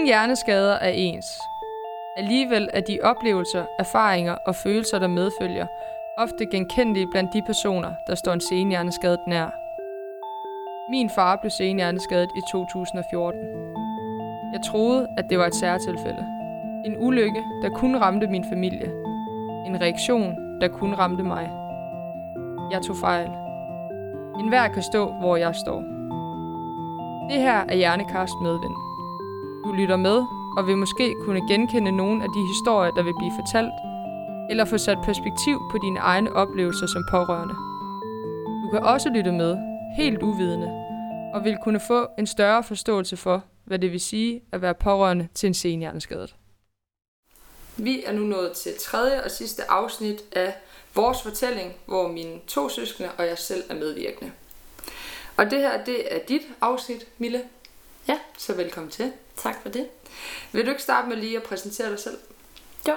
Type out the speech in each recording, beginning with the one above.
Ingen hjerneskader er ens. Alligevel er de oplevelser, erfaringer og følelser, der medfølger, ofte genkendelige blandt de personer, der står en senhjerneskadet nær. Min far blev senhjerneskadet i 2014. Jeg troede, at det var et særtilfælde. En ulykke, der kun ramte min familie. En reaktion, der kun ramte mig. Jeg tog fejl. En hver kan stå, hvor jeg står. Det her er Hjernekast Medvind. Du lytter med og vil måske kunne genkende nogle af de historier, der vil blive fortalt, eller få sat perspektiv på dine egne oplevelser som pårørende. Du kan også lytte med, helt uvidende, og vil kunne få en større forståelse for, hvad det vil sige at være pårørende til en senhjerneskadet. Vi er nu nået til tredje og sidste afsnit af vores fortælling, hvor mine to søskende og jeg selv er medvirkende. Og det her, det er dit afsnit, Mille. Ja. Så velkommen til. Tak for det. Vil du ikke starte med lige at præsentere dig selv? Jo.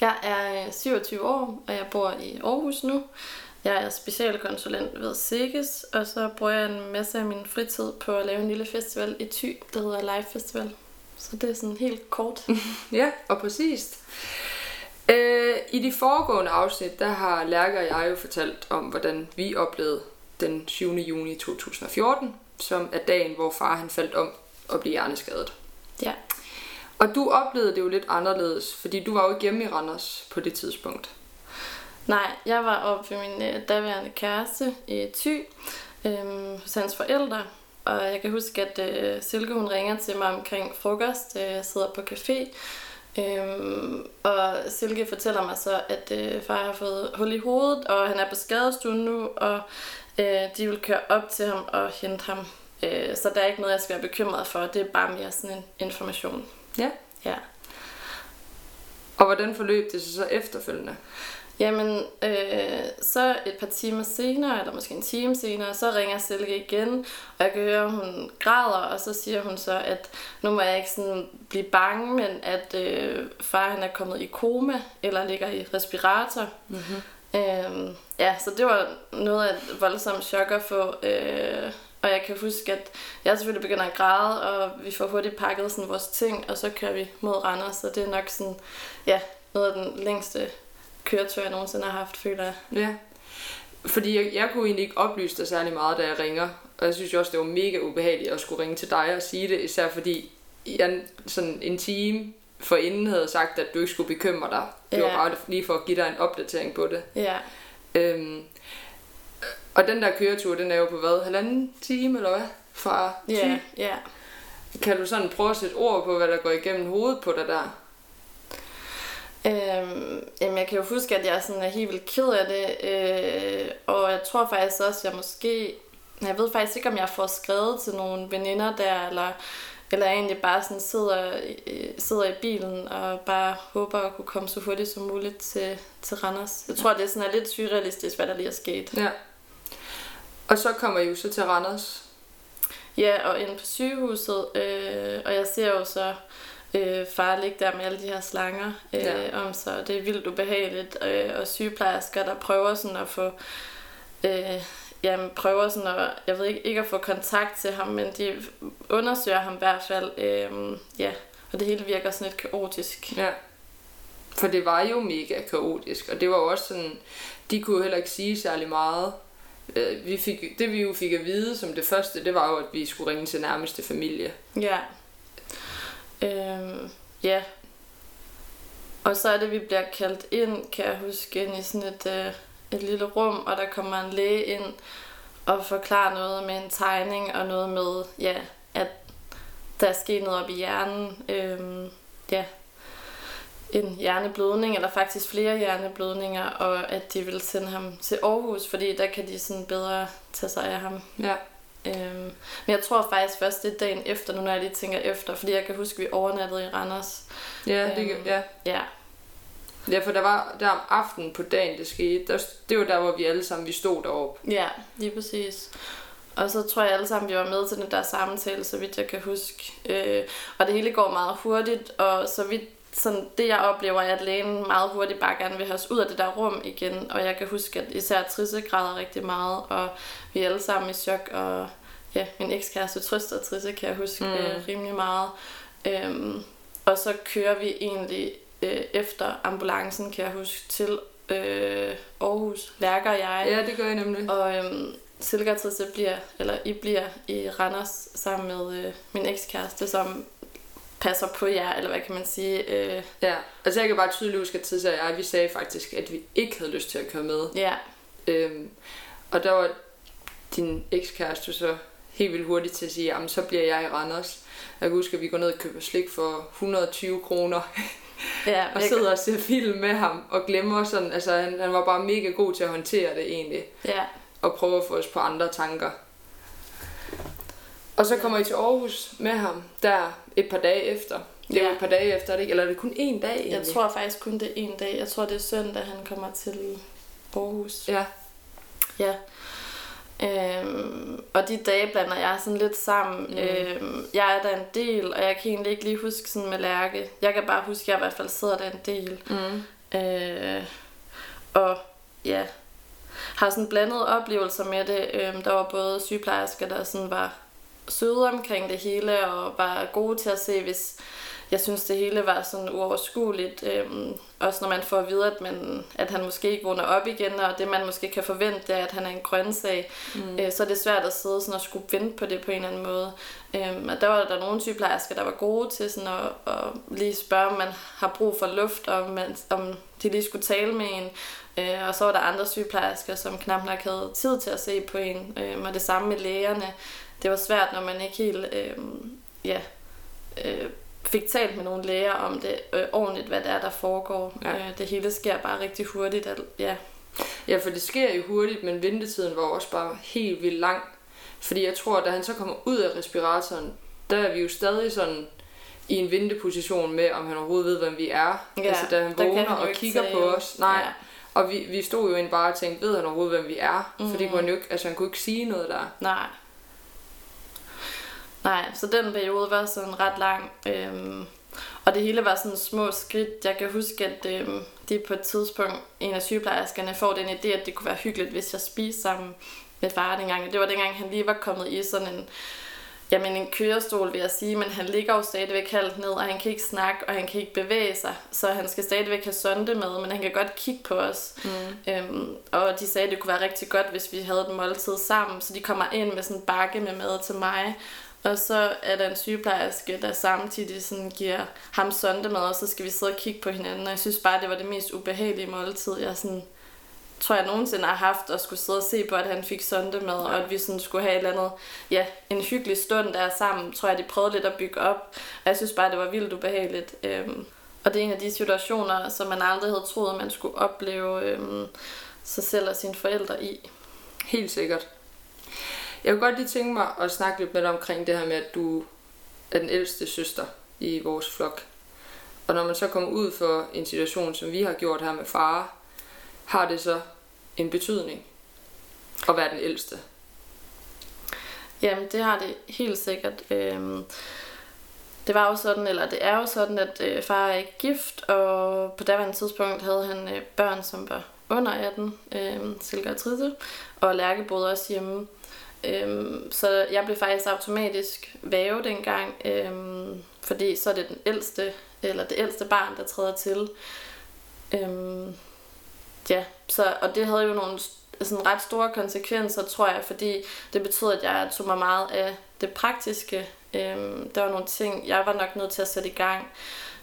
Jeg er 27 år, og jeg bor i Aarhus nu. Jeg er specialkonsulent ved SIGGES, og så bruger jeg en masse af min fritid på at lave en lille festival i Thy, der hedder Live Festival. Så det er sådan helt kort. Ja, og præcist. Øh, I de foregående afsnit, der har Lærke og jeg jo fortalt om, hvordan vi oplevede den 7. juni 2014, som er dagen, hvor far han faldt om og blev hjerneskadet. Ja. Og du oplevede det jo lidt anderledes, fordi du var jo ikke hjemme i Randers på det tidspunkt. Nej, jeg var oppe ved min øh, daværende kæreste i Thy, øh, hos hans forældre. Og jeg kan huske, at øh, Silke hun ringer til mig omkring frokost, da jeg sidder på café. Øhm, og Silke fortæller mig så, at øh, far har fået hul i hovedet, og han er på skadestuen nu, og øh, de vil køre op til ham og hente ham. Øh, så der er ikke noget, jeg skal være bekymret for. Det er bare mere sådan en information. Ja. Ja. Og hvordan forløb det sig så efterfølgende? Jamen, øh, så et par timer senere, eller måske en time senere, så ringer Silke igen, og jeg kan høre, at hun græder, og så siger hun så, at nu må jeg ikke sådan blive bange, men at øh, far han er kommet i koma, eller ligger i respirator. Mm-hmm. Øh, ja, så det var noget af et voldsomt chok at få. Øh, og jeg kan huske, at jeg selvfølgelig begynder at græde, og vi får hurtigt pakket sådan vores ting, og så kører vi mod Randers, så det er nok sådan, ja, noget af den længste køretur, jeg nogensinde har haft, føler jeg. Ja. Fordi jeg, jeg kunne egentlig ikke oplyse dig særlig meget, da jeg ringer. Og jeg synes også, det var mega ubehageligt at skulle ringe til dig og sige det, især fordi jeg sådan en time for inden havde sagt, at du ikke skulle bekymre dig. Det var Ja. bare lige for at give dig en opdatering på det. Ja, Øhm, og den der køretur, den er jo på hvad? Halvanden time, eller hvad? Fra ja, ja. Kan du sådan prøve at sætte ord på, hvad der går igennem hovedet på dig der? Øhm, jamen, jeg kan jo huske, at jeg sådan er helt vildt ked af det, øh, og jeg tror faktisk også, at jeg måske... Jeg ved faktisk ikke, om jeg får skrevet til nogle veninder der, eller, eller egentlig bare sådan sidder, sidder i bilen og bare håber at kunne komme så hurtigt som muligt til, til Randers. Jeg tror, det er sådan er lidt surrealistisk, hvad der lige er sket. Ja. Og så kommer I jo så til Randers. Ja, og inde på sygehuset, øh, og jeg ser jo så øh, far ligge der med alle de her slanger øh, Ja. om sig, og det er vildt ubehageligt, øh, og sygeplejersker, der prøver sådan at få, øh, jamen, prøver sådan at, jeg ved ikke, ikke at få kontakt til ham, men de undersøger ham i hvert fald, øh, ja, og det hele virker sådan lidt kaotisk. Ja. For det var jo mega kaotisk, og det var også sådan, de kunne heller ikke sige særlig meget. Øh, Vi fik, det vi jo fik at vide som det første, det var jo, at vi skulle ringe til nærmeste familie. Ja. Øhm, ja. Og så er det, vi bliver kaldt ind, kan jeg huske, ind i sådan et, øh, et lille rum, og der kommer en læge ind og forklarer noget med en tegning og noget med, ja, at der er sket noget op i hjernen. Øhm, ja, en hjerneblødning, eller faktisk flere hjerneblødninger, og at de vil sende ham til Aarhus, fordi der kan de sådan bedre tage sig af ham. Ja. Øhm, men jeg tror faktisk først, det er dagen efter, nu når jeg lige tænker efter, fordi jeg kan huske, vi overnattede i Randers. Ja, det, Øhm. ja. Ja, ja, for der var der om aftenen på dagen, det skete. Der, det var der, hvor vi alle sammen vi stod deroppe. ja, lige præcis. Og så tror jeg alle sammen, vi var med til den der samtale, så vidt jeg kan huske. Øh, og det hele går meget hurtigt, og så vidt sådan, det jeg oplever, er, at lægen meget hurtigt bare gerne vil have os ud af det der rum igen. Og jeg kan huske, at især Trisse græder rigtig meget, og vi er alle sammen i chok, og ja, min ekskæreste trøster Trisse, kan jeg huske Mm. øh, rimelig meget. Øhm, og så kører vi egentlig øh, efter ambulancen, kan jeg huske, til øh, Aarhus, Lærker og jeg. Ja, det gør jeg nemlig. Og øhm, Silke og Trisse bliver, eller I bliver i Randers sammen med øh, min ekskæreste, som passer på jer, eller hvad kan man sige. Øh, Ja, altså jeg kan bare tydeligt huske, at Tisse og jeg, vi sagde faktisk, at vi ikke havde lyst til at køre med. ja, Øhm, og der var din ekskæreste så helt vildt hurtigt til at sige, jamen så bliver jeg i Randers. Jeg kan huske, at vi går ned og køber slik for 120 kroner, ja, og sidder og ser film med ham, og glemmer sådan, altså han, han var bare mega god til at håndtere det egentlig, ja, og prøve at få os på andre tanker. Og så kommer I til Aarhus med ham, der et par dage efter. Det er Ja. et par dage efter, er det? Eller er det kun én dag egentlig? jeg tror faktisk kun det er en dag. Jeg tror, det er søndag, han kommer til Aarhus. Ja, Ja. Øhm, og de dage blander jeg sådan lidt sammen. Mm. Mm. Øhm, jeg er der en del, og jeg kan egentlig ikke lige huske sådan med Lærke. Jeg kan bare huske, at jeg i hvert fald sidder der en del. mm. Øh, og ja, har sådan blandede oplevelser med det. Øhm, der var både sygeplejersker, der sådan var søde omkring det hele, og var gode til at se, hvis jeg synes, det hele var sådan uoverskueligt. Øhm, også når man får at vide, at, man, at han måske ikke vågner op igen, og det man måske kan forvente, det er, at han er en grøntsag. Mm. Øh, så er det svært at sidde sådan og skulle vente på det på en eller anden måde. Øhm, og der var der nogle sygeplejersker, der var gode til sådan at, at lige spørge, om man har brug for luft, og om, man, om de lige skulle tale med en. Øh, og så var der andre sygeplejersker, som knap nok havde tid til at se på en. Øh, og det samme med lægerne. Det var svært, når man ikke helt øh, ja, øh, fik talt med nogle læger om det øh, ordentligt, hvad det er, der foregår. Ja. Øh, det hele sker bare rigtig hurtigt. At, ja. Ja, for det sker jo hurtigt, men ventetiden var også bare helt vildt lang. Fordi jeg tror, at da han så kommer ud af respiratoren, der er vi jo stadig sådan i en venteposition med, om han overhovedet ved, hvem vi er. Ja, altså da han vågner han og kigger på os. Nej. Ja. Og vi, vi stod jo egentlig bare og tænkte, ved han overhovedet, hvem vi er? Mm. For det kunne han jo ikke, altså han kunne ikke sige noget der. Nej. Nej, så den periode var sådan ret lang. Øhm, og det hele var sådan små skridt. Jeg kan huske, at øhm, de på et tidspunkt, en af sygeplejerskerne, får den idé, at det kunne være hyggeligt, hvis jeg spiste sammen med far dengang. Og det var dengang, han lige var kommet i sådan en, jamen en kørestol, vil jeg sige, men han ligger jo stadigvæk halvt ned, og han kan ikke snakke, og han kan ikke bevæge sig. Så han skal stadigvæk have sonde med, men han kan godt kigge på os. Mm. Øhm, og de sagde, at det kunne være rigtig godt, hvis vi havde et måltid sammen. Så de kommer ind med sådan en bakke med mad til mig. Og så er der en sygeplejerske, der samtidig sådan giver ham sondemad, og så skal vi sidde og kigge på hinanden. Og jeg synes bare, det var det mest ubehagelige måltid, jeg sådan, tror jeg nogensinde har haft, at skulle sidde og se på, at han fik sondemad, og at vi sådan skulle have et eller andet, ja, en hyggelig stund der sammen, tror jeg, de prøvede lidt at bygge op. Og jeg synes bare, det var vildt ubehageligt. Øhm, og det er en af de situationer, som man aldrig havde troet, man skulle opleve øhm, sig selv og sine forældre i. Helt sikkert. Jeg kunne godt lige tænke mig at snakke lidt med dig omkring det her med, at du er den ældste søster i vores flok. Og når man så kommer ud for en situation, som vi har gjort her med far, har det så en betydning at være den ældste. Jamen, det har det helt sikkert. Øhm, det var jo sådan, eller det er jo sådan, at øh, far er ikke gift, og på daværende tidspunkt havde han øh, børn, som var under 18, øh, Silke og Trisse, og Lærke boede også hjemme. Øhm, så jeg blev faktisk automatisk væve dengang, øhm, fordi så er det den ældste, eller det ældste barn, der træder til. Øhm, ja, så, og det havde jo nogle sådan ret store konsekvenser, tror jeg, fordi det betød, at jeg tog mig meget af det praktiske. Øhm, der var nogle ting, jeg var nok nødt til at sætte i gang.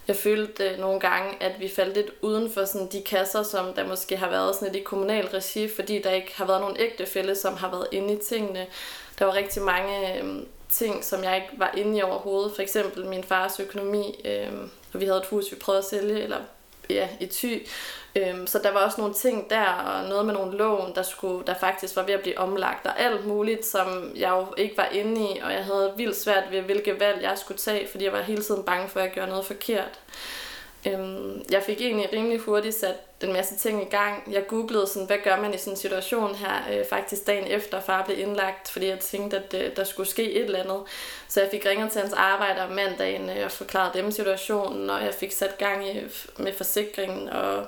Jeg følte øh, nogle gange, at vi faldt lidt uden for sådan de kasser, som der måske har været sådan lidt i kommunal regi, fordi der ikke har været nogen ægtefælle, som har været inde i tingene. Der var rigtig mange øh, ting, som jeg ikke var inde i overhovedet. For eksempel min fars økonomi, øh, og vi havde et hus, vi prøvede at sælge, eller ja, i ty. Øhm, så der var også nogle ting der, og noget med nogle lån, der, skulle, der faktisk var ved at blive omlagt, og alt muligt, som jeg jo ikke var inde i, og jeg havde vildt svært ved, hvilke valg jeg skulle tage, fordi jeg var hele tiden bange for, at jeg gjorde noget forkert. Øhm, jeg fik egentlig rimelig hurtigt sat en masse ting i gang. Jeg googlede, sådan, hvad gør man i sådan en situation her, øh, faktisk dagen efter far blev indlagt, fordi jeg tænkte, at øh, der skulle ske et eller andet. Så jeg fik ringet til hans arbejder om mandagen øh, og forklaret dem situationen, og jeg fik sat gang i, med forsikringen, og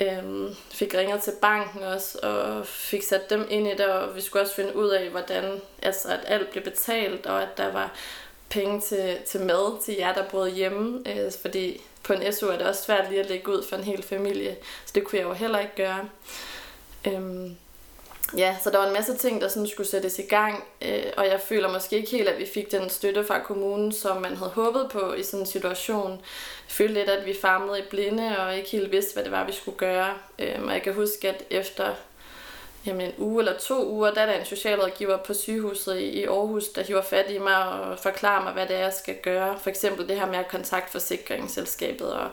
øhm, fik ringet til banken også, og fik sat dem ind i det, og vi skulle også finde ud af, hvordan altså, at alt blev betalt, og at der var penge til, til mad til jer, der boede hjemme, øh, fordi på en SU er det også svært lige at lægge ud for en hel familie, så det kunne jeg jo heller ikke gøre. Øhm, ja, så der var en masse ting, der sådan skulle sættes i gang, øh, og jeg føler måske ikke helt, at vi fik den støtte fra kommunen, som man havde håbet på i sådan en situation. Jeg følte lidt, at vi famlede i blinde, og ikke helt vidste, hvad det var, vi skulle gøre. Øhm, og jeg kan huske, at efter jamen, en uge eller to uger, der er der en socialrådgiver på sygehuset i Aarhus, der hiver fat i mig og forklarer mig, hvad det er, jeg skal gøre. For eksempel det her med at kontakte forsikringsselskabet, og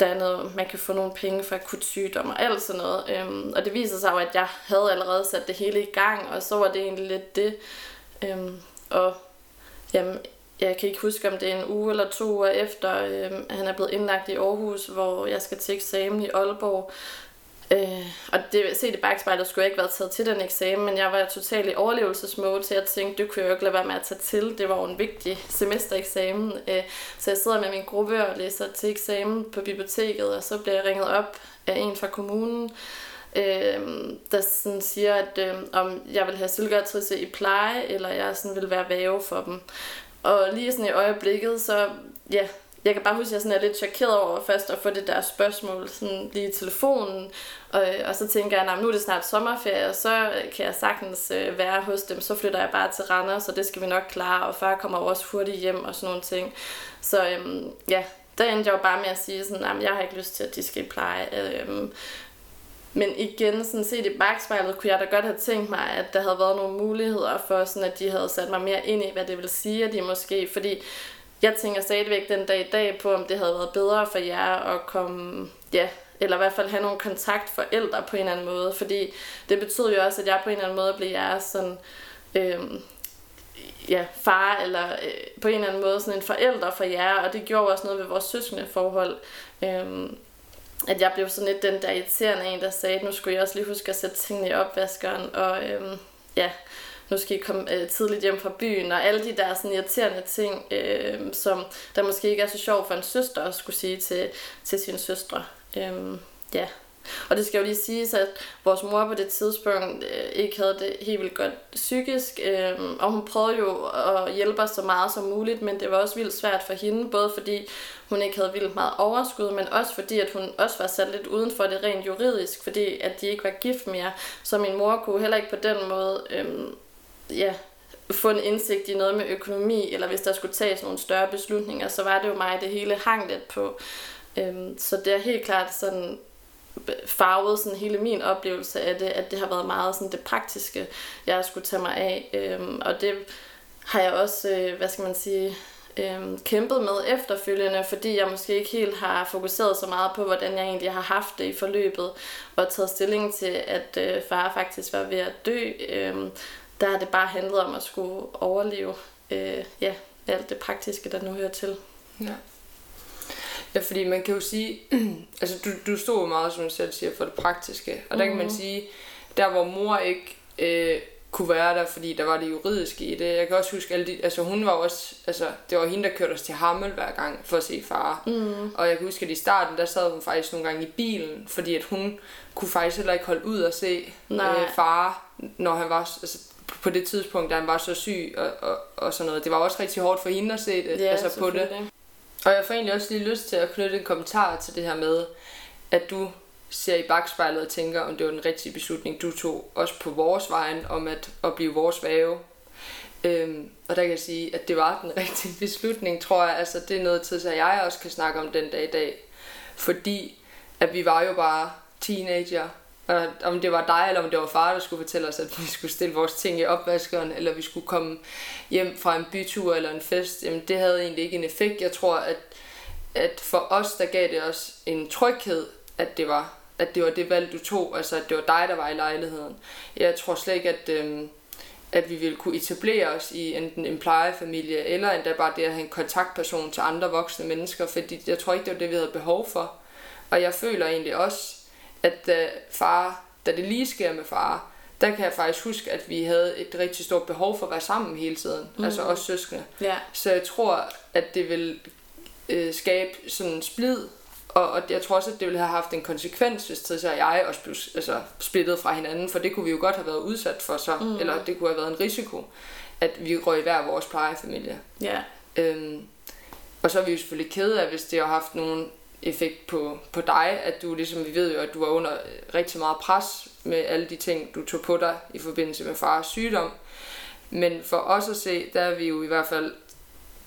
der er noget, man kan få nogle penge for akut sygdom og alt sådan noget. Øhm, og det viser sig jo, at jeg havde allerede sat det hele i gang, og så var det egentlig lidt det. Øhm, og jamen, jeg kan ikke huske, om det er en uge eller to uger efter, øhm, han er blevet indlagt i Aarhus, hvor jeg skal til eksamen i Aalborg, Øh, og det, set i bagspejlet skulle jeg ikke være taget til den eksamen, men jeg var totalt i overlevelsesmode til at tænke, det kunne jeg jo ikke lade være med at tage til. Det var jo en vigtig semestereksamen. Øh, så jeg sidder med min gruppe og læser til eksamen på biblioteket, og så bliver jeg ringet op af en fra kommunen, øh, der sådan siger, at øh, om jeg vil have sylgatrisse i pleje, eller jeg sådan vil være væve for dem. Og lige sådan i øjeblikket, så ja, jeg kan bare huske, at jeg sådan er lidt chokeret over først at få det der spørgsmål sådan lige i telefonen. Og, og så tænker jeg, at nu er det snart sommerferie, og så kan jeg sagtens øh, være hos dem. Så flytter jeg bare til Randers, så det skal vi nok klare. Og far kommer også hurtigt hjem og sådan nogle ting. Så øhm, ja, der endte jeg jo bare med at sige, sådan, at jeg har ikke lyst til, at de skal pleje. Øhm, men igen, sådan set i bagspejlet, kunne jeg da godt have tænkt mig, at der havde været nogle muligheder for, sådan at de havde sat mig mere ind i, hvad det vil sige, at de måske, fordi jeg tænker stadigvæk den dag i dag på, om det havde været bedre for jer at komme, ja, eller i hvert fald have nogle kontaktforældre på en eller anden måde, fordi det betød jo også, at jeg på en eller anden måde blev jeres sådan, øh, ja, far, eller øh, på en eller anden måde sådan en forælder for jer, og det gjorde også noget ved vores søskende forhold. Øh, at jeg blev sådan lidt den der irriterende en, der sagde, at nu skulle jeg også lige huske at sætte tingene i opvaskeren, og øhm, ja, nu skal I komme øh, tidligt hjem fra byen, og alle de der sådan irriterende ting, øh, som der måske ikke er så sjovt for en søster at skulle sige til, til sine søstre. Øh, ja. Og det skal jo lige siges, at vores mor på det tidspunkt øh, ikke havde det helt vildt godt psykisk, øh, og hun prøvede jo at hjælpe os så meget som muligt, men det var også vildt svært for hende, både fordi hun ikke havde vildt meget overskud, men også fordi, at hun også var sat lidt uden for det rent juridisk, fordi at de ikke var gift mere, så min mor kunne heller ikke på den måde øh, ja, få en indsigt i noget med økonomi, eller hvis der skulle tages nogle større beslutninger, så var det jo mig, det hele hang lidt på. Øhm, så det er helt klart sådan farvet sådan hele min oplevelse af det, at det har været meget sådan det praktiske, jeg skulle tage mig af. Øhm, og det har jeg også, øh, hvad skal man sige, øh, kæmpet med efterfølgende, fordi jeg måske ikke helt har fokuseret så meget på, hvordan jeg egentlig har haft det i forløbet, og taget stilling til, at øh, far faktisk var ved at dø. Øh, der har det bare handlet om at skulle overleve øh, ja, alt det praktiske, der nu hører til. Ja. Ja, fordi man kan jo sige, altså du, du stod meget, som du selv siger, for det praktiske. Og der mm-hmm. kan man mhm. sige, der hvor mor ikke øh, kunne være der, fordi der var det juridiske i det. Jeg kan også huske, alle de, altså hun var også, altså det var hende, der kørte os til Hammel hver gang for at se far. Mm. Og jeg kan huske, at i starten, der sad hun faktisk nogle gange i bilen, fordi at hun kunne faktisk heller ikke holde ud at se øh, far, når han var, altså på det tidspunkt, da han var så syg og, og, og sådan noget. Det var også rigtig hårdt for hende at se det, ja, altså på det. Og jeg får egentlig også lige lyst til at knytte en kommentar til det her med, at du ser i bagspejlet og tænker, om det var den rigtige beslutning, du tog, også på vores vejen, om at, at blive vores væve. Øhm, og der kan jeg sige, at det var den rigtige beslutning, tror jeg. Altså, det er noget tid, så jeg også kan snakke om den dag i dag. Fordi at vi var jo bare teenager, og om det var dig, eller om det var far, der skulle fortælle os, at vi skulle stille vores ting i opvaskeren, eller vi skulle komme hjem fra en bytur eller en fest, jamen det havde egentlig ikke en effekt. Jeg tror, at, at for os, der gav det os en tryghed, at det var at det var det valg, du tog, altså at det var dig, der var i lejligheden. Jeg tror slet ikke, at, øh, at vi ville kunne etablere os i enten en plejefamilie, eller endda bare det at have en kontaktperson til andre voksne mennesker, fordi jeg tror ikke, det var det, vi havde behov for. Og jeg føler egentlig også, at da far, da det lige sker med far, der kan jeg faktisk huske, at vi havde et rigtig stort behov for at være sammen hele tiden. Mm. Altså os søskende. Ja. Så jeg tror, at det vil øh, skabe sådan en splid. Og, og jeg tror også, at det ville have haft en konsekvens, hvis Trissa og jeg også blev altså, splittet fra hinanden. For det kunne vi jo godt have været udsat for så. Mm. Eller det kunne have været en risiko. at vi røg i hver vores plejefamilie. Ja. Øhm, og så er vi jo selvfølgelig kede af, hvis det har haft nogen effekt på, på dig, at du ligesom, vi ved jo, at du var under rigtig meget pres med alle de ting, du tog på dig i forbindelse med fars sygdom. Men for os at se, der er vi jo i hvert fald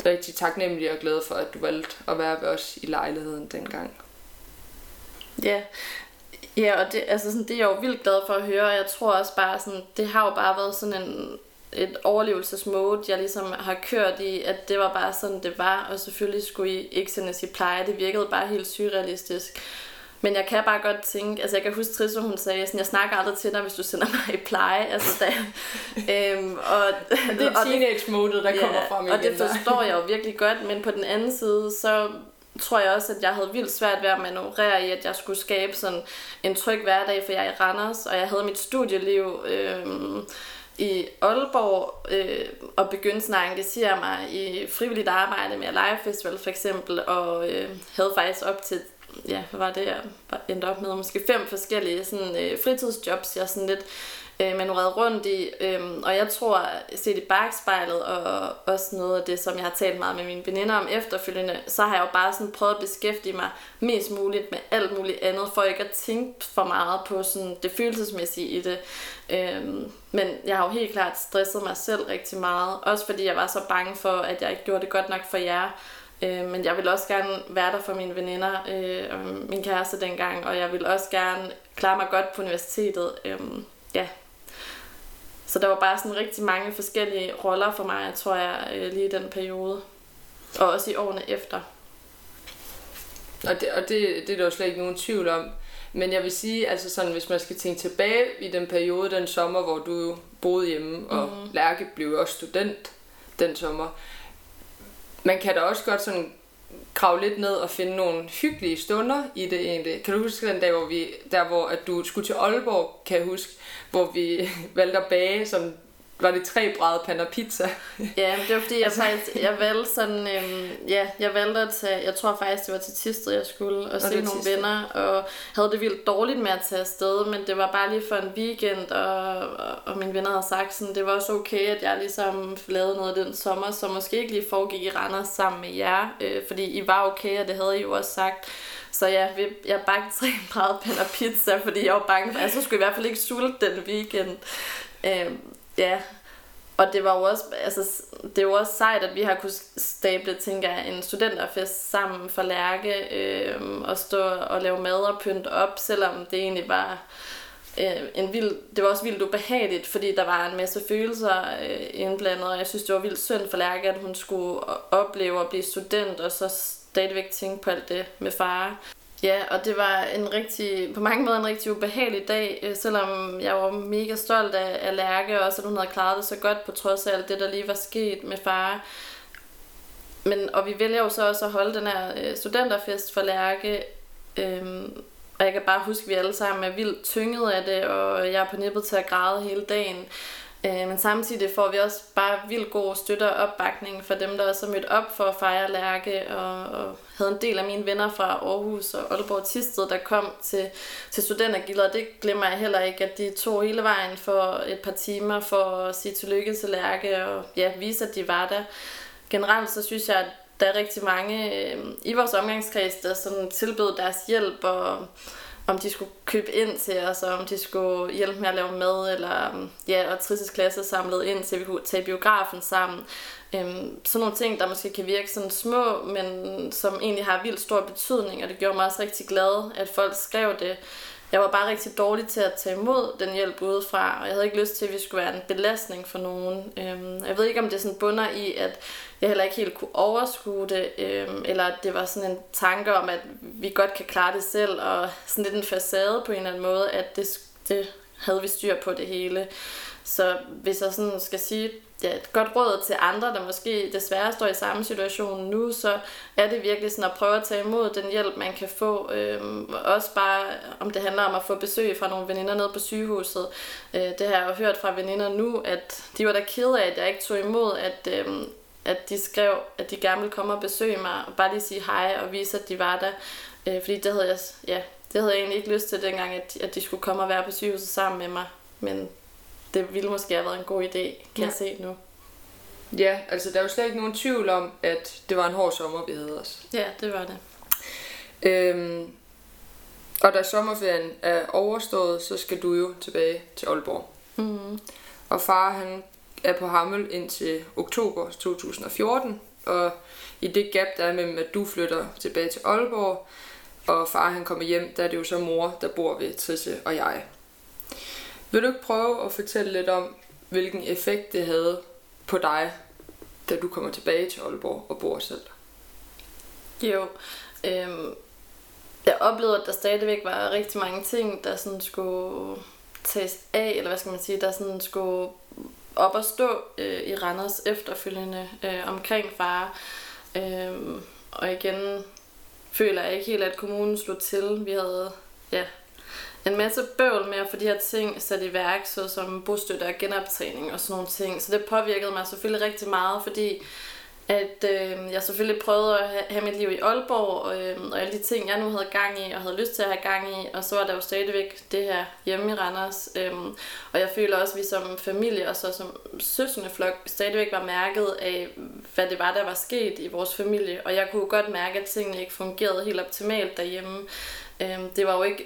rigtig taknemmelige og glade for, at du valgte at være ved os i lejligheden dengang. Ja, ja og det, altså sådan, det er jeg jo vildt glad for at høre, og jeg tror også bare, sådan, det har jo bare været sådan en, et overlevelsesmode, jeg ligesom har kørt i, at det var bare sådan, det var, og selvfølgelig skulle I ikke sendes i pleje. Det virkede bare helt surrealistisk. Men jeg kan bare godt tænke, altså jeg kan huske Trisse, hun sagde sådan, jeg snakker aldrig til dig, hvis du sender mig i pleje. Altså, da, øhm, og, det er teenage-modet, der ja, kommer frem. Og det forstår jeg jo virkelig godt, men på den anden side, så tror jeg også, at jeg havde vildt svært ved at manøvrere i, at jeg skulle skabe sådan en tryg hverdag, for jeg er i Randers, og jeg havde mit studieliv øhm, i Aalborg, øh, og begyndte sådan at engagere mig i frivilligt arbejde med Live Festival for eksempel, og øh, havde faktisk op til ja, hvad var det, jeg endte op med? Måske fem forskellige sådan, øh, fritidsjobs, jeg sådan lidt øh, manøvreret rundt i. Øh, og jeg tror, set i bagspejlet, og også noget af det, som jeg har talt meget med mine veninder om efterfølgende, så har jeg jo bare sådan prøvet at beskæftige mig mest muligt med alt muligt andet, for ikke at tænke for meget på sådan det følelsesmæssige i det. Øh, men jeg har jo helt klart stresset mig selv rigtig meget, også fordi jeg var så bange for, at jeg ikke gjorde det godt nok for jer. Øh, men jeg vil også gerne være der for mine veninder øh, og min kæreste dengang, og jeg vil også gerne klare mig godt på universitetet. Øh, ja. Så der var bare sådan rigtig mange forskellige roller for mig, tror jeg, øh, lige i den periode. Og også i årene efter. Og det, og det, det er der jo slet ikke nogen tvivl om. Men jeg vil sige, altså sådan, hvis man skal tænke tilbage i den periode, den sommer, hvor du boede hjemme, og mm. Lærke blev også student den sommer, man kan da også godt sådan grave lidt ned og finde nogle hyggelige stunder i det egentlig. Kan du huske den dag, hvor vi, der hvor at du skulle til Aalborg, kan jeg huske, hvor vi valgte at bage sådan var det tre brædder panna pizza. ja, det var fordi, jeg, altså. faktisk, jeg valgte sådan, øhm, ja, jeg valgte at tage, jeg tror faktisk, det var til Tisted, jeg skulle, og, og se nogle Tisted. venner, og havde det vildt dårligt med at tage afsted, men det var bare lige for en weekend, og, og, og mine venner havde sagt sådan, det var også okay, at jeg ligesom lavede noget den sommer, som måske ikke lige foregik i Randers sammen med jer, øh, fordi I var okay, og det havde I jo også sagt. Så ja, jeg bagte tre brædder panna pizza, fordi jeg var bange for, at jeg så skulle i hvert fald ikke sulte den weekend. Øh, Ja, og det var jo også, altså, det er jo også sejt, at vi har kunnet stable, tænker jeg, en studenterfest sammen for Lærke, øh, og stå og lave mad og pynte op, selvom det egentlig var øh, en vild, det var også vildt ubehageligt, fordi der var en masse følelser øh, indblandet, og jeg synes, det var vildt synd for Lærke, at hun skulle opleve at blive student, og så stadigvæk tænke på alt det med far. Ja, og det var en rigtig, på mange måder en rigtig ubehagelig dag, øh, selvom jeg var mega stolt af, af Lærke, og også at hun havde klaret det så godt på trods af alt det, der lige var sket med far. Men, og vi vælger jo så også at holde den her øh, studenterfest for Lærke, øhm, og jeg kan bare huske, at vi alle sammen er vildt tynget af det, og jeg er på nippet til at græde hele dagen. Øh, men samtidig får vi også bare vildt god støtte og opbakning for dem, der også er mødt op for at fejre Lærke, og, og havde en del af mine venner fra Aarhus og Aalborg Tisted, der kom til, til studentergilder, det glemmer jeg heller ikke, at de tog hele vejen for et par timer for at sige tillykke til Lærke, og ja, vise, at de var der. Generelt så synes jeg, at der er rigtig mange øh, i vores omgangskreds, der sådan tilbød deres hjælp, og om de skulle købe ind til os, og om de skulle hjælpe med at lave mad, eller um, ja, og Trisses klasse samlede ind til, at vi kunne tage biografen sammen. Øhm, sådan nogle ting, der måske kan virke sådan små, men som egentlig har vildt stor betydning, og det gjorde mig også rigtig glad, at folk skrev det. Jeg var bare rigtig dårlig til at tage imod den hjælp udefra, og jeg havde ikke lyst til, at vi skulle være en belastning for nogen. Øhm, jeg ved ikke, om det sådan bunder i, at jeg heller ikke helt kunne overskue det, øh, eller at det var sådan en tanke om, at vi godt kan klare det selv, og sådan lidt en facade på en eller anden måde, at det, det havde vi styr på det hele. Så hvis jeg sådan skal sige ja, et godt råd til andre, der måske desværre står i samme situation nu, så er det virkelig sådan at prøve at tage imod den hjælp, man kan få. Øhm, også bare, om det handler om at få besøg fra nogle veninder nede på sygehuset. Øh, det har jeg jo hørt fra veninder nu, at de var da kede af, at jeg ikke tog imod, at, øhm, at de skrev, at de gerne ville komme og besøge mig, og bare lige sige hej og vise, at de var der. Øh, fordi det havde, jeg, ja, det havde jeg egentlig ikke lyst til dengang, at, at de skulle komme og være på sygehuset sammen med mig. Men det ville måske have været en god idé, kan ja. jeg se nu. Ja, altså der er jo slet ikke nogen tvivl om, at det var en hård sommer, vi havde os. Ja, det var det. Øhm, og da sommerferien er overstået, så skal du jo tilbage til Aalborg. Mm. Og far han er på Hammel indtil oktober 2014, og i det gap, der er mellem, at du flytter tilbage til Aalborg, og far han kommer hjem, der er det jo så mor, der bor ved Trisse og jeg. Vil du ikke prøve at fortælle lidt om, hvilken effekt det havde på dig, da du kommer tilbage til Aalborg og bor selv? Jo, øhm, jeg oplevede, at der stadigvæk var rigtig mange ting, der sådan skulle tages af, eller hvad skal man sige, der sådan skulle op at stå øh, i Randers efterfølgende øh, omkring far. Øh, og igen føler jeg ikke helt, at kommunen slog til. Vi havde ja, en masse bøvl med at få de her ting sat i værk, såsom bostøtte og genoptræning og sådan nogle ting. Så det påvirkede mig selvfølgelig rigtig meget, fordi at øh, jeg selvfølgelig prøvede at have, have mit liv i Aalborg, og, øh, og alle de ting, jeg nu havde gang i, og havde lyst til at have gang i, og så var der jo stadigvæk det her hjemme i Randers. Øh, og jeg føler også, at vi som familie og så som søsende flok stadigvæk var mærket af, hvad det var, der var sket i vores familie. Og jeg kunne godt mærke, at tingene ikke fungerede helt optimalt derhjemme. Øh, det var jo ikke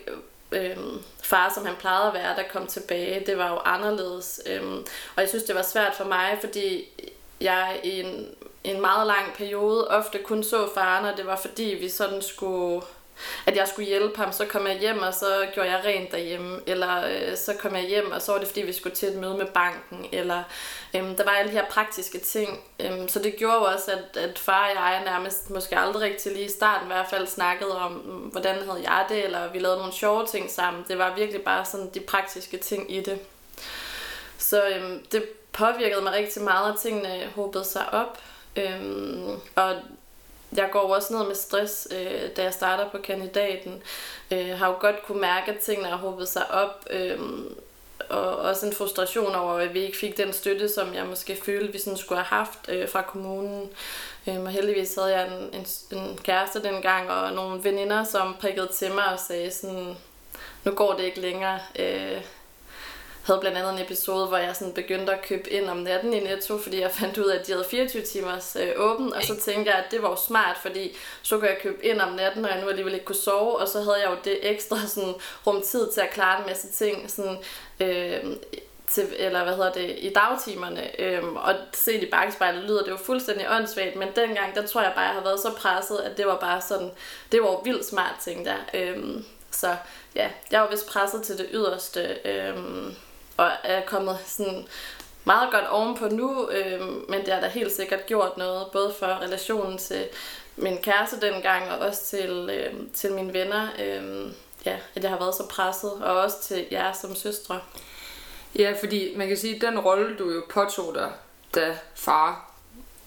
øh, far, som han plejede at være, der kom tilbage. Det var jo anderledes. Øh, og jeg synes, det var svært for mig, fordi jeg i en en meget lang periode ofte kun så faren, og det var fordi vi sådan skulle at jeg skulle hjælpe ham, så kom jeg hjem, og så gjorde jeg rent derhjemme, eller øh, så kom jeg hjem, og så var det fordi, vi skulle til et møde med banken, eller øh, der var alle de her praktiske ting. Øh, så det gjorde også, at, at far og jeg nærmest måske aldrig rigtig lige i starten i hvert fald snakkede om, mm, hvordan havde jeg det, eller vi lavede nogle sjove ting sammen. Det var virkelig bare sådan de praktiske ting i det. Så øh, det påvirkede mig rigtig meget, og tingene håbede sig op. Øhm, og jeg går også ned med stress, øh, da jeg starter på kandidaten. Øh, har jo godt kunne mærke, at tingene har håbet sig op. Øh, og også en frustration over, at vi ikke fik den støtte, som jeg måske følte, vi sådan skulle have haft øh, fra kommunen. Øh, og heldigvis havde jeg en, en, en kæreste dengang, og nogle veninder, som prikkede til mig og sagde sådan, nu går det ikke længere. Øh, havde blandt andet en episode, hvor jeg sådan begyndte at købe ind om natten i Netto, fordi jeg fandt ud af, at de havde 24 timers øh, åben, og så tænkte jeg, at det var jo smart, fordi så kunne jeg købe ind om natten, når jeg nu alligevel ikke kunne sove, og så havde jeg jo det ekstra sådan, rumtid til at klare en masse ting, sådan, øh, til, eller hvad hedder det, i dagtimerne. Øhm, og set i bagspejlet lyder det jo fuldstændig åndssvagt, men dengang, der tror jeg bare, jeg har været så presset, at det var bare sådan, det var vildt smart, tænkte jeg. Øhm, så ja, jeg var vist presset til det yderste. Øhm, og er kommet sådan meget godt ovenpå nu, øh, men det har da helt sikkert gjort noget, både for relationen til min kæreste dengang, og også til, øh, til mine venner, øh, ja, at jeg har været så presset, og også til jer som søstre. Ja, fordi man kan sige, at den rolle, du jo påtog dig, da far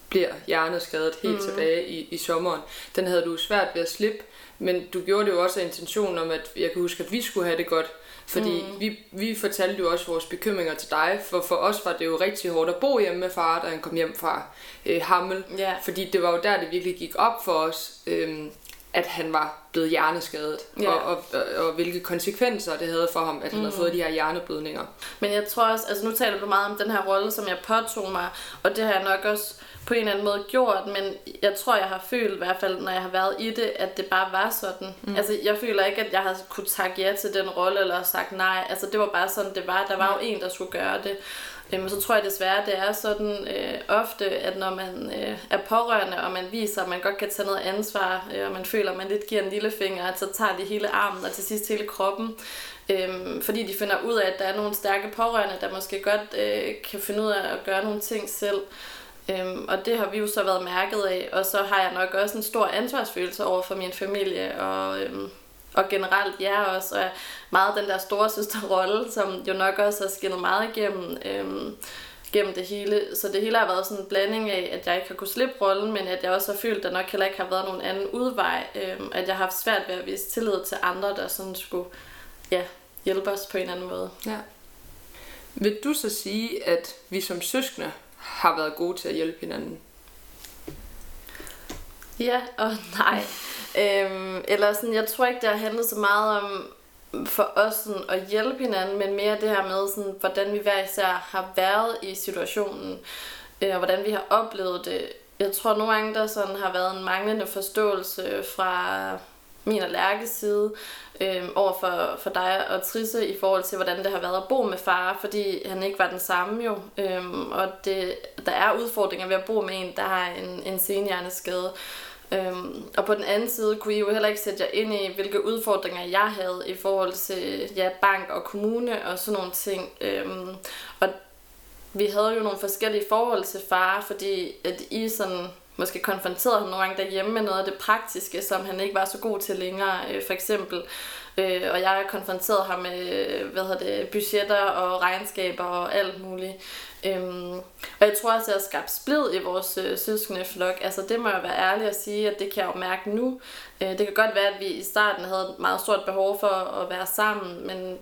bliver hjerneskadet helt mm. tilbage i, i sommeren, den havde du svært ved at slippe, men du gjorde det jo også af intentionen om, at jeg kan huske, at vi skulle have det godt, fordi mm. vi, vi fortalte jo også vores bekymringer til dig, for for os var det jo rigtig hårdt at bo hjemme med far, da han kom hjem fra øh, Hammel. Yeah. Fordi det var jo der, det virkelig gik op for os, øh, at han var blevet hjerneskadet, yeah. og, og, og, og hvilke konsekvenser det havde for ham, at han mm. havde fået de her hjerneblødninger. Men jeg tror også, altså nu taler du meget om den her rolle, som jeg påtog mig, og det har jeg nok også på en eller anden måde gjort, men jeg tror, jeg har følt i hvert fald, når jeg har været i det, at det bare var sådan. Mm. Altså, jeg føler ikke, at jeg har kunne takke ja til den rolle, eller sagt nej. Altså, det var bare sådan, det var. Der var jo en, der skulle gøre det. Øhm, Men så tror jeg desværre, det er sådan øh, ofte, at når man øh, er pårørende, og man viser, at man godt kan tage noget ansvar, øh, og man føler, at man lidt giver en lille finger, at så tager de hele armen, og til sidst hele kroppen. Øh, fordi de finder ud af, at der er nogle stærke pårørende, der måske godt øh, kan finde ud af at gøre nogle ting selv. Øhm, og det har vi jo så været mærket af, og så har jeg nok også en stor ansvarsfølelse over for min familie, og, øhm, og generelt jer også, og meget den der store søsterrolle, som jo nok også har skinnet meget igennem, øhm, gennem det hele. Så det hele har været sådan en blanding af, at jeg ikke har kunnet slippe rollen, men at jeg også har følt, at der nok heller ikke har været nogen anden udvej. Øhm, at jeg har haft svært ved at vise tillid til andre, der sådan skulle ja, hjælpe os på en anden måde. Ja. Vil du så sige, at vi som søskende har været gode til at hjælpe hinanden. Ja og nej. Øhm, eller sådan, jeg tror ikke, det har handlet så meget om for os sådan, at hjælpe hinanden, men mere det her med, sådan, hvordan vi hver især har været i situationen. øh, og hvordan vi har oplevet det. Jeg tror nogle gange, der sådan har været en manglende forståelse fra min og Lærkes side øh, over for, for dig og Trisse i forhold til, hvordan det har været at bo med far, fordi han ikke var den samme jo. Øh, og det, der er udfordringer ved at bo med en, der har en, en senhjerneskade. Øhm, og på den anden side kunne I jo heller ikke sætte jer ind i, hvilke udfordringer jeg havde i forhold til ja, bank og kommune og sådan nogle ting. Øhm, og vi havde jo nogle forskellige forhold til far, fordi at I sådan måske konfronterede ham nogle gange derhjemme med noget af det praktiske, som han ikke var så god til længere. Øh, for eksempel Øh, og jeg konfronterede ham med hvad hedder det, budgetter og regnskaber og alt muligt. Øhm, og jeg tror også, at jeg har skabt splid i vores øh, søskende flok. Altså det må jeg være ærlig at sige, at det kan jeg jo mærke nu. Øh, det kan godt være, at vi i starten havde et meget stort behov for at være sammen, men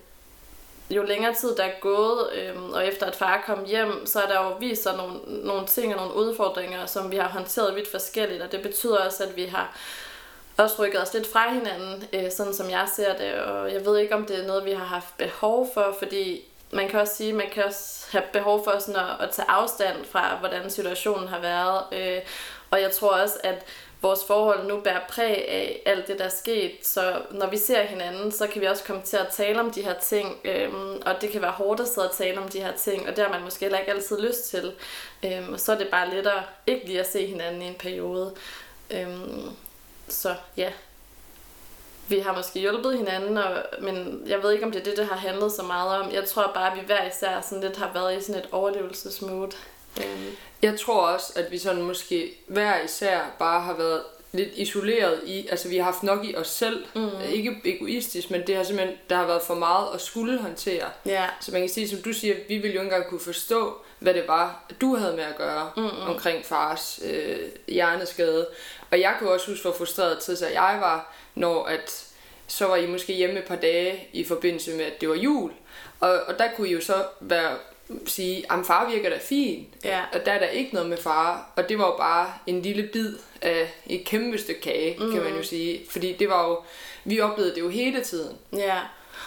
jo længere tid der er gået, øh, og efter at far kom hjem, så er der jo vist sig nogle, nogle ting og nogle udfordringer, som vi har håndteret vidt forskelligt, og det betyder også, at vi har også rykket os lidt fra hinanden, øh, sådan som jeg ser det, og jeg ved ikke, om det er noget, vi har haft behov for, fordi man kan også sige, at man kan også have behov for sådan at, at tage afstand fra, hvordan situationen har været. Øh, og jeg tror også, at vores forhold nu bærer præg af alt det, der er sket. Så når vi ser hinanden, så kan vi også komme til at tale om de her ting. Øhm, og det kan være hårdt at sidde og tale om de her ting, og det har man måske heller ikke altid lyst til. Øhm, så er det bare lettere ikke lige at se hinanden i en periode. Øhm, så ja, vi har måske hjulpet hinanden, og, men jeg ved ikke, om det er det, det har handlet så meget om. Jeg tror bare, at vi hver især sådan lidt har været i sådan et overlevelsesmode. Øhm. Jeg tror også, at vi sådan måske hver især bare har været lidt isoleret i, altså vi har haft nok i os selv, mm. ikke egoistisk, men det har simpelthen, der har været for meget at skulle håndtere. Yeah. Så man kan sige, som du siger, vi ville jo ikke engang kunne forstå, hvad det var, du havde med at gøre mm -mm. omkring fars øh, hjerneskade. Og jeg kan også huske, hvor frustreret tid så jeg var, når at så var I måske hjemme et par dage i forbindelse med, at det var jul. Og, og der kunne I jo så være sige, at far virker da fin, ja. og der er der ikke noget med far. Og det var jo bare en lille bid af et kæmpe stykke kage, mm. kan man jo mm. sige. Fordi det var jo, vi oplevede det jo hele tiden. Ja.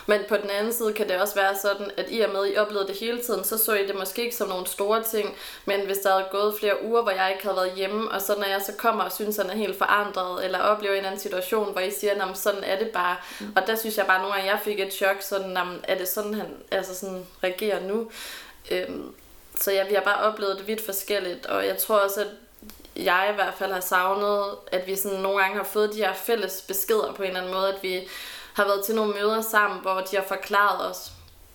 Men på den anden side kan det også være sådan, at i og med, at I oplevede det hele tiden, så så I det måske ikke som nogle store ting. Men hvis der havde gået flere uger, hvor jeg ikke havde været hjemme, og så når jeg så kommer og synes, at han er helt forandret, eller oplever en anden situation, hvor I siger, at sådan er det bare. Mm. Og der synes jeg bare nogle gange, jeg fik et chok, sådan, er det sådan, han altså sådan, reagerer nu? Øhm, så ja, vi har bare oplevet det vidt forskelligt, og jeg tror også, at jeg i hvert fald har savnet, at vi sådan nogle gange har fået de her fælles beskeder på en eller anden måde, at vi har været til nogle møder sammen, hvor de har forklaret os,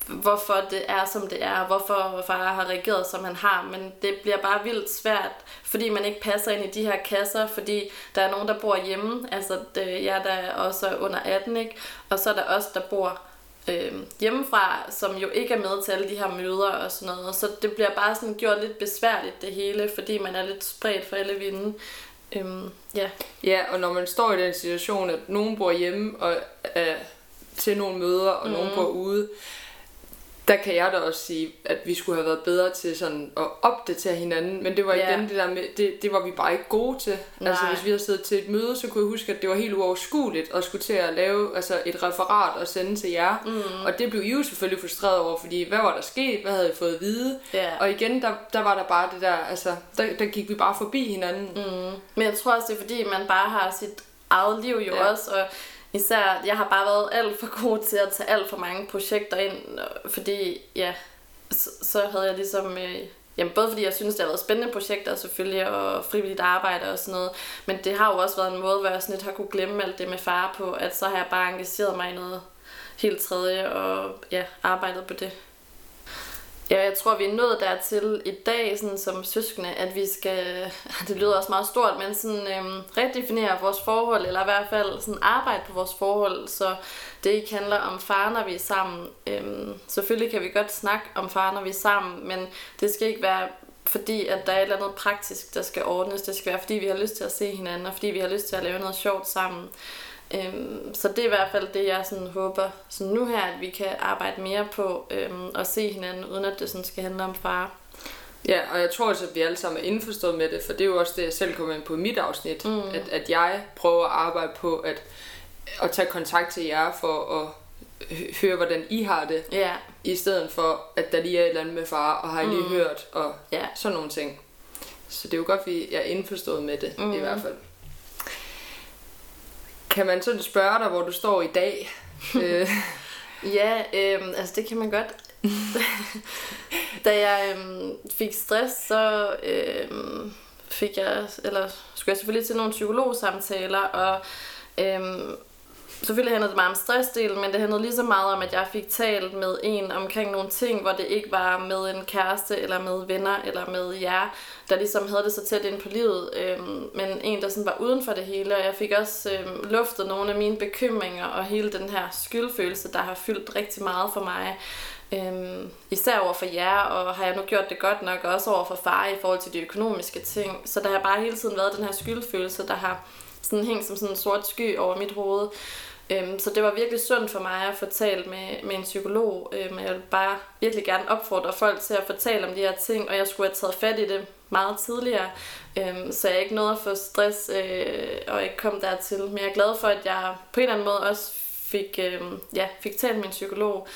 hvorfor det er, som det er, hvorfor far har reageret, som han har, men det bliver bare vildt svært, fordi man ikke passer ind i de her kasser, fordi der er nogen, der bor hjemme, altså det, jeg der er også under 18, ikke? og så er der os, der bor øh, hjemmefra, som jo ikke er med til alle de her møder og sådan noget, så det bliver bare sådan gjort lidt besværligt det hele, fordi man er lidt spredt for alle vinden. Øhm, ja. ja, og når man står i den situation, at nogen bor hjemme og er til nogle møder, og mm. nogen bor ude, der kan jeg da også sige, at vi skulle have været bedre til sådan at opdatere hinanden, men det var igen yeah. det der med, det, det var vi bare ikke gode til. Nej. Altså hvis vi havde siddet til et møde, så kunne jeg huske, at det var helt uoverskueligt at skulle til at lave altså, et referat og sende til jer. Mm. Og det blev I jo selvfølgelig frustreret over, fordi hvad var der sket, hvad havde I fået at vide? Yeah. Og igen, der, der var der bare det der, altså, der, der gik vi bare forbi hinanden. Mm. Men jeg tror også, det er fordi, man bare har sit eget liv jo ja. også, og Især, jeg har bare været alt for god til at tage alt for mange projekter ind, øh, fordi ja, så, så havde jeg ligesom... Øh, jamen både fordi jeg synes, det har været spændende projekter selvfølgelig, og frivilligt arbejde og sådan noget, men det har jo også været en måde, hvor jeg sådan lidt har kunne glemme alt det med far på, at så har jeg bare engageret mig i noget helt tredje, og ja, arbejdet på det. Ja, jeg tror, vi er nået dertil i dag, sådan som søskende, at vi skal, det lyder også meget stort, men sådan øhm, redefinere vores forhold, eller i hvert fald sådan arbejde på vores forhold, så det ikke handler om far, når vi er sammen. Øhm, selvfølgelig kan vi godt snakke om far, når vi er sammen, men det skal ikke være fordi, at der er et eller andet praktisk, der skal ordnes. Det skal være, fordi vi har lyst til at se hinanden, og fordi vi har lyst til at lave noget sjovt sammen. Øhm, så det er i hvert fald det, jeg sådan håber sådan nu her, at vi kan arbejde mere på øhm, og se hinanden, uden at det sådan skal handle om far. Ja, og jeg tror også, at vi alle sammen er indforstået med det, for det er jo også det, jeg selv kommer ind på i mit afsnit, mm. at, at jeg prøver at arbejde på at, at tage kontakt til jer for at høre, hvordan I har det, yeah. i stedet for, at der lige er et eller andet med far, og har I lige mm. hørt, og yeah. sådan nogle ting. Så det er jo godt, at jeg er indforstået med det, mm. i hvert fald. Kan man sådan spørge dig, hvor du står i dag? øh, Ja, øhm, altså det kan man godt. da jeg øhm, fik stress, så øhm, fik jeg, eller skulle jeg selvfølgelig til nogle psykologsamtaler, og øhm, selvfølgelig handlede det meget om stressdelen, men det handlede lige så meget om, at jeg fik talt med en omkring nogle ting, hvor det ikke var med en kæreste, eller med venner, eller med jer, der ligesom havde det så tæt ind på livet, øhm, men en, der sådan var uden for det hele, og jeg fik også øhm, luftet nogle af mine bekymringer, og hele den her skyldfølelse, der har fyldt rigtig meget for mig, øhm, især over for jer, og har jeg nu gjort det godt nok, også over for far i forhold til de økonomiske ting, så der har bare hele tiden været den her skyldfølelse, der har sådan hængt som sådan en sort sky over mit hoved, Øhm, så det var virkelig sundt for mig at få talt med, med en psykolog. Øhm, jeg vil bare virkelig gerne opfordre folk til at fortælle om de her ting, og jeg skulle have taget fat i det meget tidligere, øhm, så jeg ikke nåede at få stress øh, og ikke kom dertil. Men jeg er glad for, at jeg på en eller anden måde også fik, øhm, ja, fik talt med en psykolog.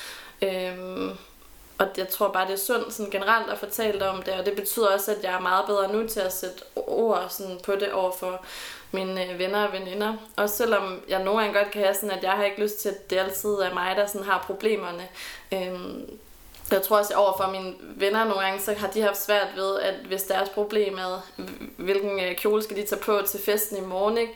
Øhm, og jeg tror bare, det er sundt sådan generelt at fortælle om det, og det betyder også, at jeg er meget bedre nu til at sætte ord sådan på det over for mine øh, venner og veninder. Også selvom jeg nogle gange godt kan have sådan, at jeg har ikke lyst til, at det altid er mig, der sådan har problemerne. Øhm, jeg tror også, at overfor mine venner nogle gange, så har de haft svært ved, at hvis deres problem er, hvilken øh, kjole skal de tage på til festen i morgen, ikke?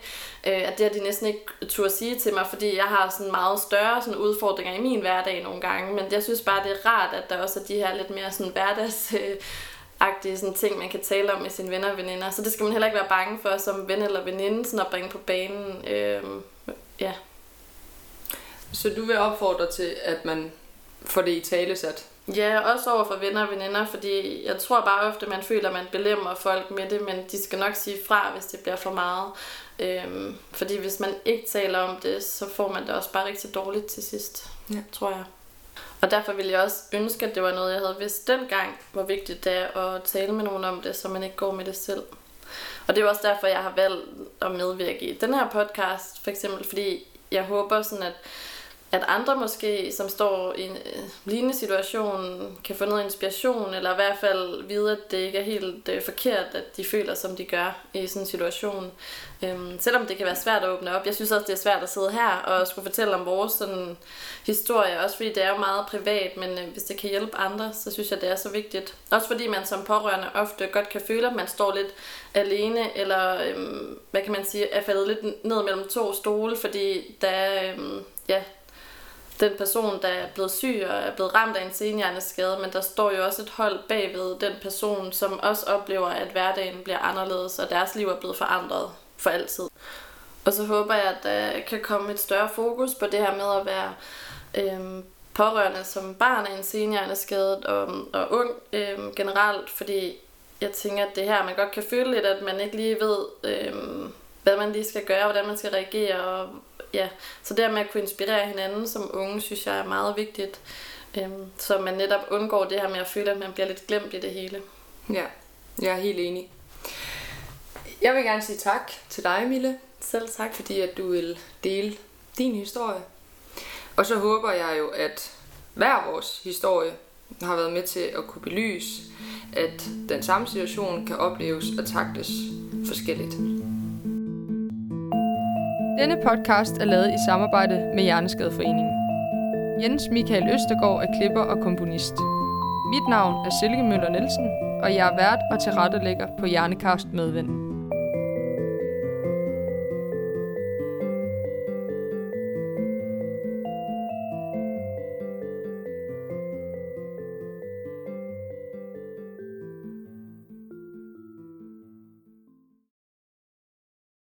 Øh, at det har de næsten ikke turde sige til mig, fordi jeg har sådan meget større sådan udfordringer i min hverdag nogle gange. Men jeg synes bare, det er rart, at der også er de her lidt mere sådan hverdags agtige sådan ting, man kan tale om med sine venner og veninder. Så det skal man heller ikke være bange for som ven eller veninde, sådan at bringe på banen. Øhm, ja. så du vil opfordre til, at man får det i talesat? Ja, også over for venner og veninder, fordi jeg tror bare ofte, man føler, at man belemmer folk med det, men de skal nok sige fra, hvis det bliver for meget. Øhm, fordi hvis man ikke taler om det, så får man det også bare rigtig dårligt til sidst, Ja. tror jeg. Og derfor ville jeg også ønske, at det var noget, jeg havde vidst dengang, hvor vigtigt det er at tale med nogen om det, så man ikke går med det selv. Og det er også derfor, jeg har valgt at medvirke i den her podcast, for eksempel, fordi jeg håber sådan, at at andre måske, som står i en øh, lignende situation, kan få noget inspiration, eller i hvert fald vide, at det ikke er helt øh, forkert, at de føler, som de gør i sådan en situation. Øhm, selvom det kan være svært at åbne op. Jeg synes også, det er svært at sidde her og skulle fortælle om vores sådan, historie, også fordi det er jo meget privat, men øh, hvis det kan hjælpe andre, så synes jeg, det er så vigtigt. Også fordi man som pårørende ofte godt kan føle, at man står lidt alene, eller øhm, hvad kan man sige, er faldet lidt ned mellem to stole, fordi der er, øhm, ja, den person, der er blevet syg og er blevet ramt af en senhjerneskade, men der står jo også et hold bagved den person, som også oplever, at hverdagen bliver anderledes, og deres liv er blevet forandret for altid. Og så håber jeg, at der kan komme et større fokus på det her med at være øhm, pårørende som barn af en senhjerneskadet og, og ung øhm, generelt, fordi jeg tænker, at det her, man godt kan føle lidt, at man ikke lige ved, øhm, hvad man lige skal gøre, hvordan man skal reagere, og ja, så det med at kunne inspirere hinanden som unge, synes jeg er meget vigtigt. Øhm, så man netop undgår det her med at føle, at man bliver lidt glemt i det hele. Ja, jeg er helt enig. Jeg vil gerne sige tak til dig, Mille, Selv tak. fordi at du vil dele din historie. Og så håber jeg jo, at hver vores historie har været med til at kunne belyse, at den samme situation kan opleves og taktes forskelligt. Denne podcast er lavet i samarbejde med Hjerneskadeforeningen. Jens Michael Østergaard er klipper og komponist. Mit navn er Silke Møller Nielsen, og jeg er vært og tilrettelægger på Hjernekast Medvind.